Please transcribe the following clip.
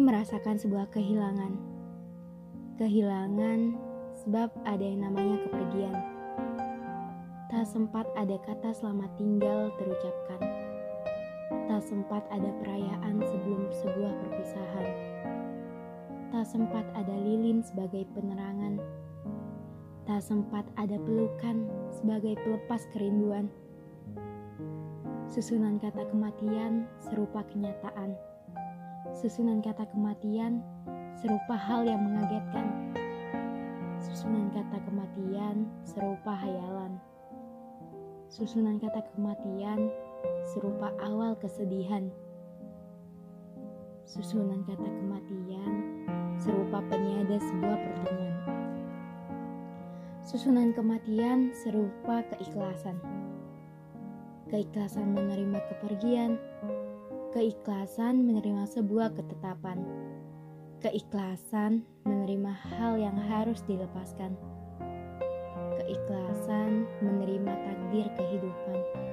merasakan sebuah kehilangan. Kehilangan sebab ada yang namanya kepergian. Tak sempat ada kata selamat tinggal terucapkan. Tak sempat ada perayaan sebelum sebuah perpisahan. Tak sempat ada lilin sebagai penerangan. Tak sempat ada pelukan sebagai pelepas kerinduan. Susunan kata kematian serupa kenyataan Susunan kata kematian serupa hal yang mengagetkan. Susunan kata kematian serupa hayalan. Susunan kata kematian serupa awal kesedihan. Susunan kata kematian serupa peniada sebuah pertemuan. Susunan kematian serupa keikhlasan. Keikhlasan menerima kepergian, Keikhlasan menerima sebuah ketetapan. Keikhlasan menerima hal yang harus dilepaskan. Keikhlasan menerima takdir kehidupan.